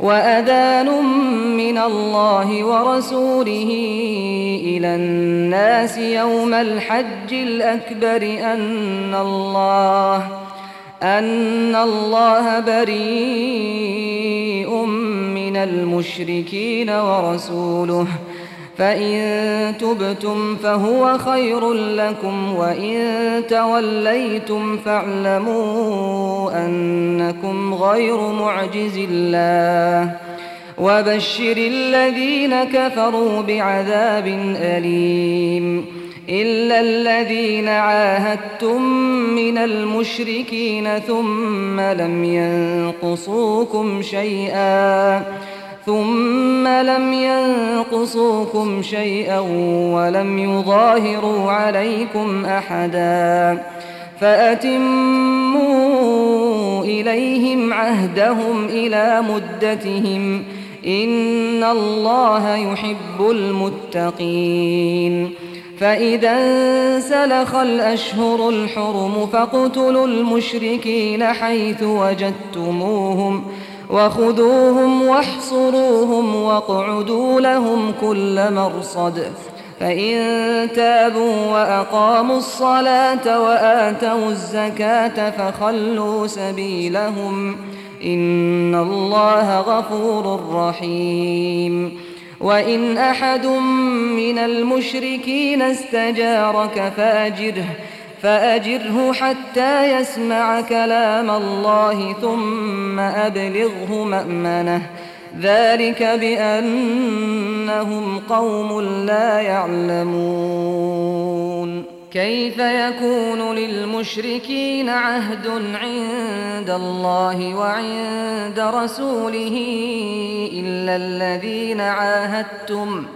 وأذان من الله ورسوله إلى الناس يوم الحج الأكبر أن الله أن الله بريء من المشركين ورسوله فإن تبتم فهو خير لكم وإن توليتم فاعلموا أنكم غير معجز الله وبشر الذين كفروا بعذاب أليم إلا الذين عاهدتم من المشركين ثم لم ينقصوكم شيئا ثم لم ينقصوكم شيئا ولم يظاهروا عليكم أحدا فأتموا إليهم عهدهم إلى مدتهم إن الله يحب المتقين فإذا انسلخ الأشهر الحرم فاقتلوا المشركين حيث وجدتموهم ۖ وخذوهم واحصروهم واقعدوا لهم كل مرصد. فإن تابوا وأقاموا الصلاة وآتوا الزكاة فخلوا سبيلهم. إن الله غفور رحيم. وإن أحد من المشركين استجارك فأجره. فأجره حتى يسمع كلام الله ثم أبلغه مأمنه. ذلك بأنهم قوم لا يعلمون. كيف يكون للمشركين عهد عند الله وعند رسوله إلا الذين عاهدتم ۖ؟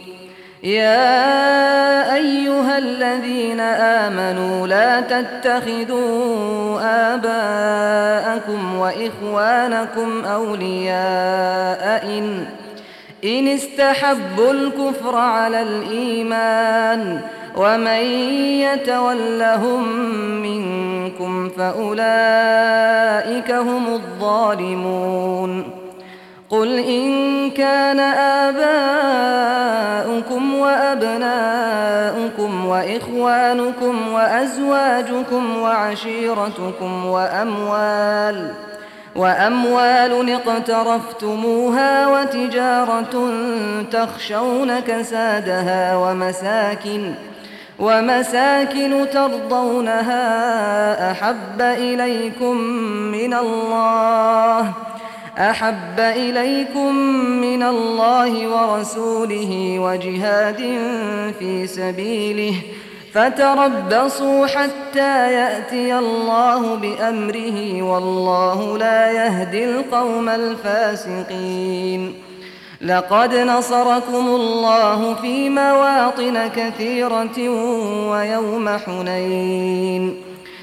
يا أيها الذين آمنوا لا تتخذوا آباءكم وإخوانكم أولياء إن إن استحبوا الكفر على الإيمان ومن يتولهم منكم فأولئك هم الظالمون قل إن كان آباؤكم وأبناؤكم وإخوانكم وأزواجكم وعشيرتكم وأموال وأموال اقترفتموها وتجارة تخشون كسادها ومساكن ۖ ومساكن ترضونها أحب إليكم من الله أحب إليكم من الله ورسوله وجهاد في سبيله فتربصوا حتى يأتي الله بأمره والله لا يهدي القوم الفاسقين. لقد نصركم الله في مواطن كثيرة ويوم حنين.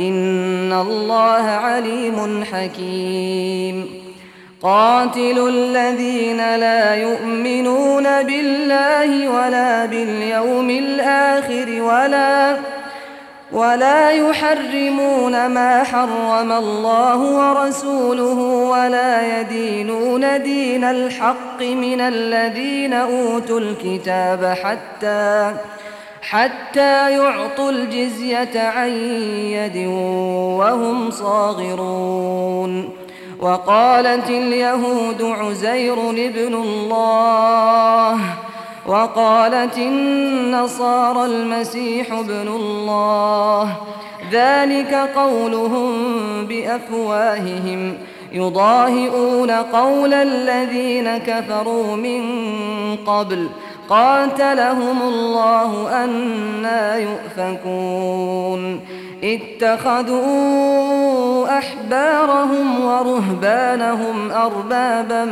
إن الله عليم حكيم. قاتل الذين لا يؤمنون بالله ولا باليوم الآخر ولا ولا يحرمون ما حرم الله ورسوله ولا يدينون دين الحق من الذين أوتوا الكتاب حتى حتى يعطوا الجزية عن يد وهم صاغرون. وقالت اليهود عزير ابن الله. وقالت النصارى المسيح ابن الله. ذلك قولهم بأفواههم. يضاهئون قول الذين كفروا من قبل. قاتلهم الله أنا يؤفكون. اتخذوا أحبارهم ورهبانهم أربابا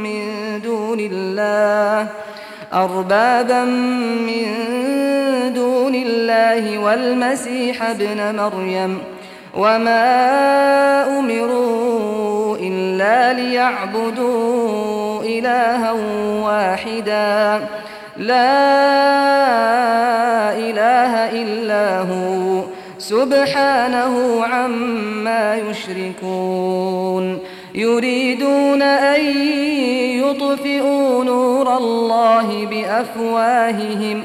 من دون الله أربابا من دون الله والمسيح ابن مريم. وما أمروا إلا ليعبدوا إلها واحدا لا إله إلا هو سبحانه عما يشركون يريدون أن يطفئوا نور الله بأفواههم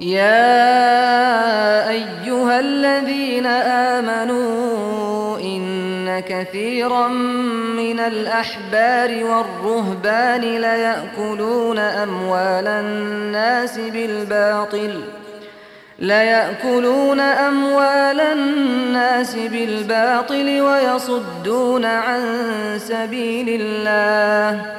يا أيها الذين آمنوا إن كثيرا من الأحبار والرهبان ليأكلون أموال الناس بالباطل ليأكلون أموال الناس بالباطل ويصدون عن سبيل الله.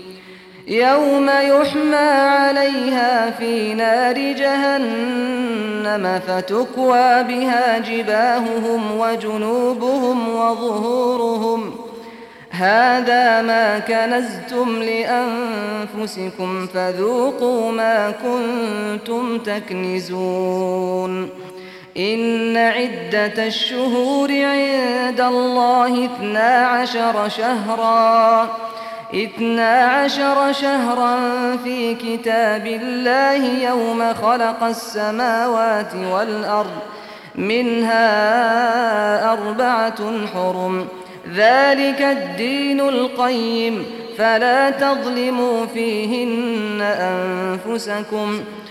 يوم يحمى عليها في نار جهنم فتكوى بها جباههم وجنوبهم وظهورهم. هذا ما كنزتم لأنفسكم فذوقوا ما كنتم تكنزون. إن عدة الشهور عند الله اثنا عشر شهراً. اثنا عشر شهرا في كتاب الله يوم خلق السماوات والأرض منها أربعة حرم. ذلك الدين القيم فلا تظلموا فيهن أنفسكم.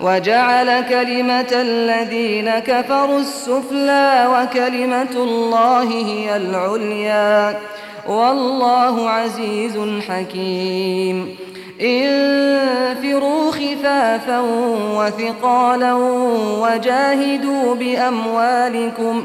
وجعل كلمة الذين كفروا السفلى وكلمة الله هي العليا. والله عزيز حكيم. انفروا خفافا وثقالا وجاهدوا بأموالكم.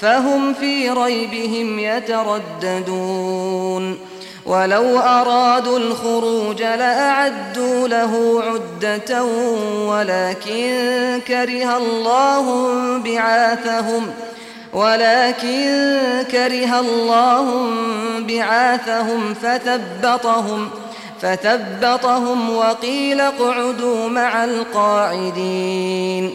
فهم في ريبهم يترددون. ولو أرادوا الخروج لأعدوا له عدة ولكن كره الله بعاثهم ولكن كره الله بعاثهم فثبطهم فثبطهم وقيل اقعدوا مع القاعدين.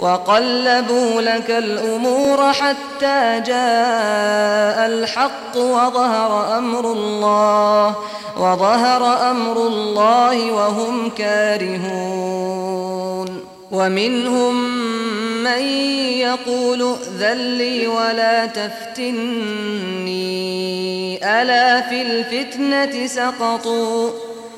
وقلبوا لك الأمور حتى جاء الحق وظهر أمر الله وظهر أمر الله وهم كارهون. ومنهم من يقول ائذن لي ولا تفتني ألا في الفتنة سقطوا؟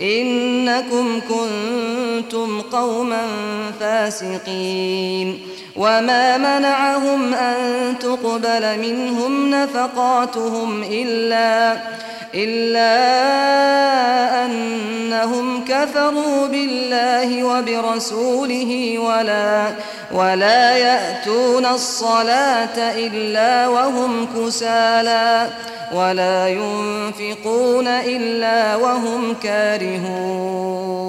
إنكم كنتم قوما فاسقين. وما منعهم أن تقبل منهم نفقاتهم إلا إلا أنهم كفروا بالله وبرسوله ولا ولا يأتون الصلاة إلا وهم كسالى ولا ينفقون إلا وهم كارهون.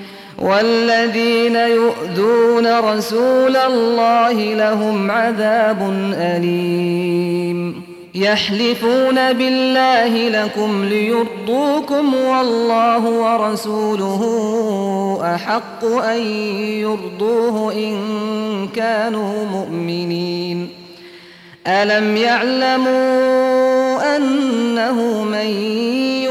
والذين يؤذون رسول الله لهم عذاب أليم. يحلفون بالله لكم ليرضوكم والله ورسوله أحق أن يرضوه إن كانوا مؤمنين. ألم يعلموا أنه من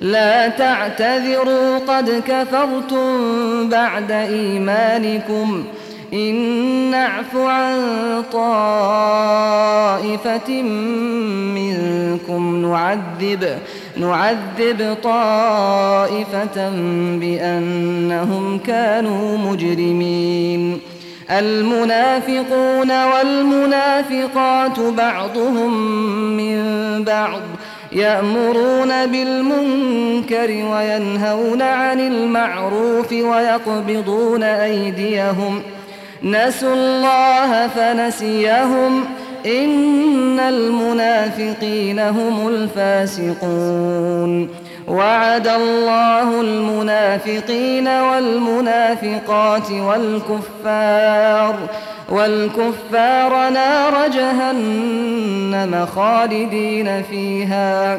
لا تعتذروا قد كفرتم بعد إيمانكم. إن نعف عن طائفة منكم نعذب نعذب طائفة بأنهم كانوا مجرمين. المنافقون والمنافقات بعضهم من بعض يأمرون بالمنكر وينهون عن المعروف ويقبضون أيديهم. نسوا الله فنسيهم. إن المنافقين هم الفاسقون. وعد الله المنافقين والمنافقات والكفار والكفار نار جهنم خالدين فيها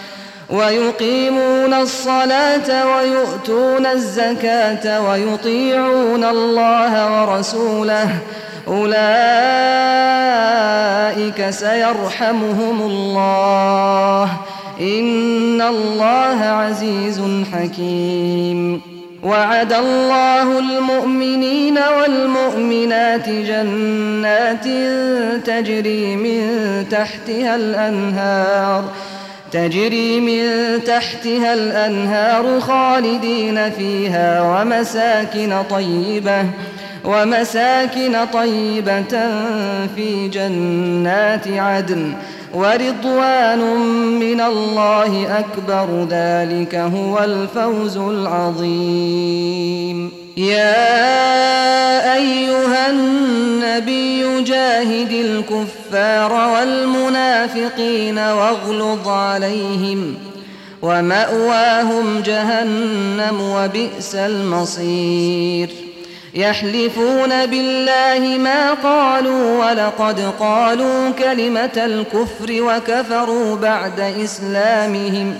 ويقيمون الصلاة ويؤتون الزكاة ويطيعون الله ورسوله. أولئك سيرحمهم الله. إن الله عزيز حكيم. وعد الله المؤمنين والمؤمنات جنات تجري من تحتها الأنهار. تجري من تحتها الأنهار خالدين فيها ومساكن طيبة ومساكن طيبة في جنات عدن ورضوان من الله أكبر ذلك هو الفوز العظيم. يا أيها النبي جاهد الكفار والمنافقين واغلظ عليهم ومأواهم جهنم وبئس المصير. يحلفون بالله ما قالوا ولقد قالوا كلمة الكفر وكفروا بعد إسلامهم.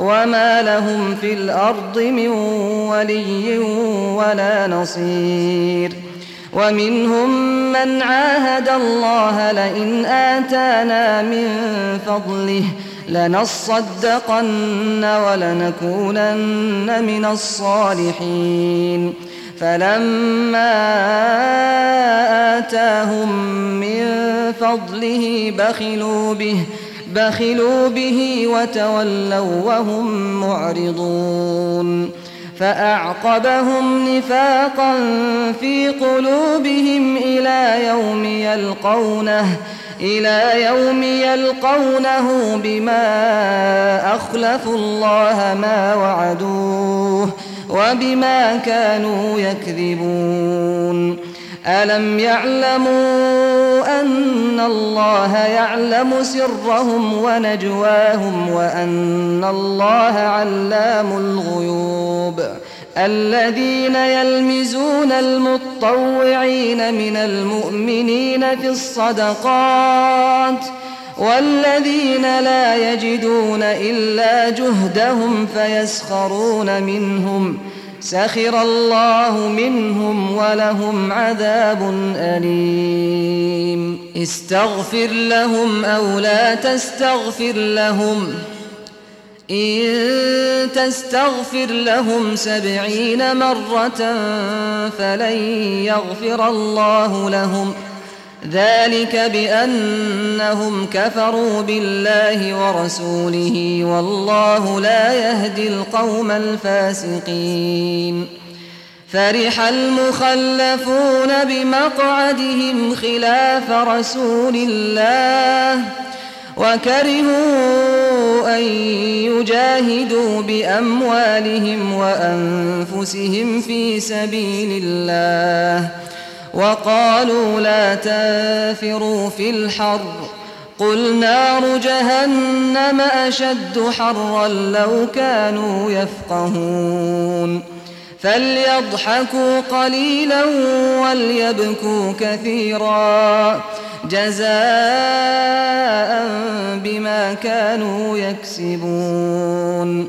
وما لهم في الأرض من ولي ولا نصير ومنهم من عاهد الله لئن آتانا من فضله لنصدقن ولنكونن من الصالحين فلما آتاهم من فضله بخلوا به بخلوا به وتولوا وهم معرضون فأعقبهم نفاقا في قلوبهم إلى يوم يلقونه إلى يوم يلقونه بما أخلفوا الله ما وعدوه وبما كانوا يكذبون ألم يعلموا أن الله يعلم سرهم ونجواهم وأن الله علام الغيوب الذين يلمزون المطوعين من المؤمنين في الصدقات والذين لا يجدون إلا جهدهم فيسخرون منهم سخر الله منهم ولهم عذاب أليم. استغفر لهم أو لا تستغفر لهم. إن تستغفر لهم سبعين مرة فلن يغفر الله لهم. ذلك بأنهم كفروا بالله ورسوله والله لا يهدي القوم الفاسقين. فرح المخلفون بمقعدهم خلاف رسول الله وكرهوا أن يجاهدوا بأموالهم وأنفسهم في سبيل الله. وقالوا لا تنفروا في الحر. قل نار جهنم أشد حرا لو كانوا يفقهون. فليضحكوا قليلا وليبكوا كثيرا. جزاء بما كانوا يكسبون.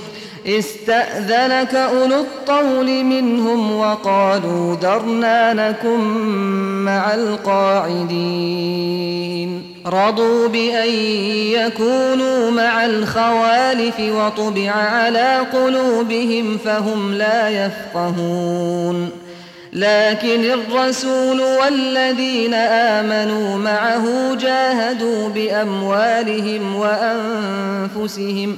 استأذنك أولو الطول منهم وقالوا درنا نكن مع القاعدين. رضوا بأن يكونوا مع الخوالف وطبع على قلوبهم فهم لا يفقهون. لكن الرسول والذين آمنوا معه جاهدوا بأموالهم وأنفسهم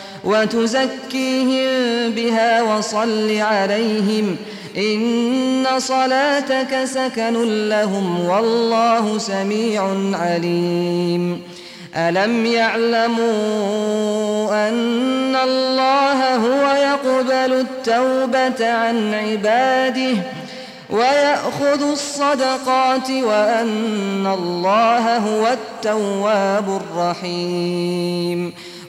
وصل عليهم إن صلاتك سكن لهم والله سميع عليم. ألم يعلموا أن الله هو يقبل التوبة عن عباده ويأخذ الصدقات وأن الله هو التواب الرحيم.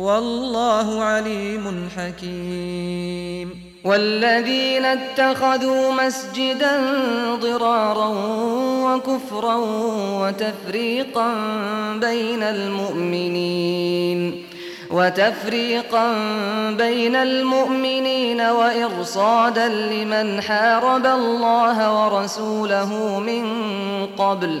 والله عليم حكيم. والذين اتخذوا مسجدا ضرارا وكفرا وتفريقا بين المؤمنين وتفريقا بين المؤمنين وإرصادا لمن حارب الله ورسوله من قبل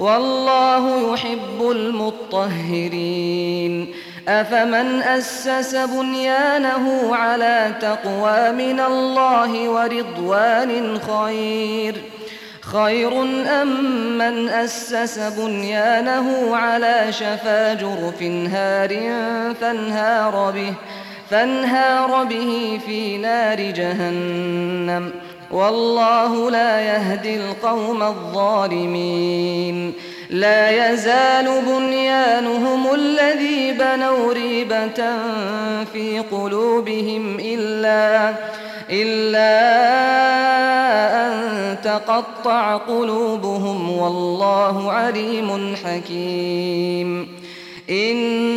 والله يحب المطهرين. أفمن أسس بنيانه على تقوى من الله ورضوان خير ۖ؟ خير أم من أسس بنيانه على شفا جرف هار فانهار به فانهار به في نار جهنم. والله لا يهدي القوم الظالمين. لا يزال بنيانهم الذي بنوا ريبة في قلوبهم إلا إلا أن تقطع قلوبهم. والله عليم حكيم. إن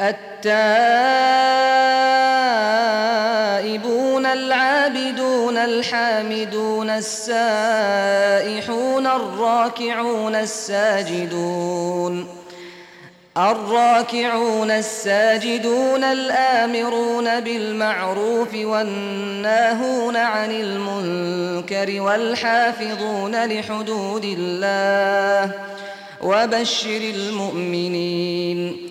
التائبون العابدون الحامدون السائحون الراكعون الساجدون الراكعون الساجدون الآمرون بالمعروف والناهون عن المنكر والحافظون لحدود الله وبشر المؤمنين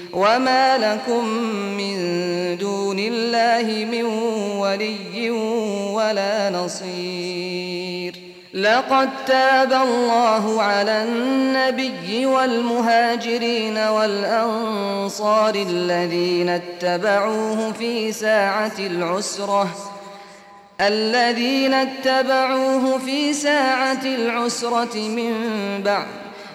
وما لكم من دون الله من ولي ولا نصير لقد تاب الله على النبي والمهاجرين والأنصار الذين اتبعوه في ساعة العسرة الذين اتبعوه في ساعة العسرة من بعد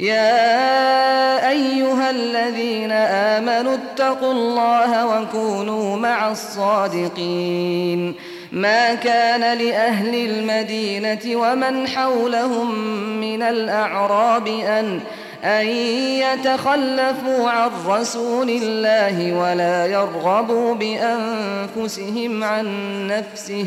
يا أيها الذين آمنوا اتقوا الله وكونوا مع الصادقين. ما كان لأهل المدينة ومن حولهم من الأعراب أن أن يتخلفوا عن رسول الله ولا يرغبوا بأنفسهم عن نفسه.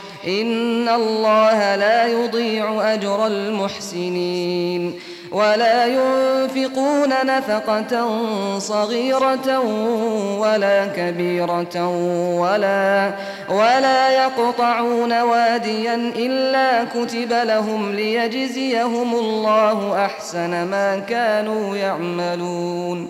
إن الله لا يضيع أجر المحسنين ولا ينفقون نفقة صغيرة ولا كبيرة ولا ولا يقطعون واديا إلا كتب لهم ليجزيهم الله أحسن ما كانوا يعملون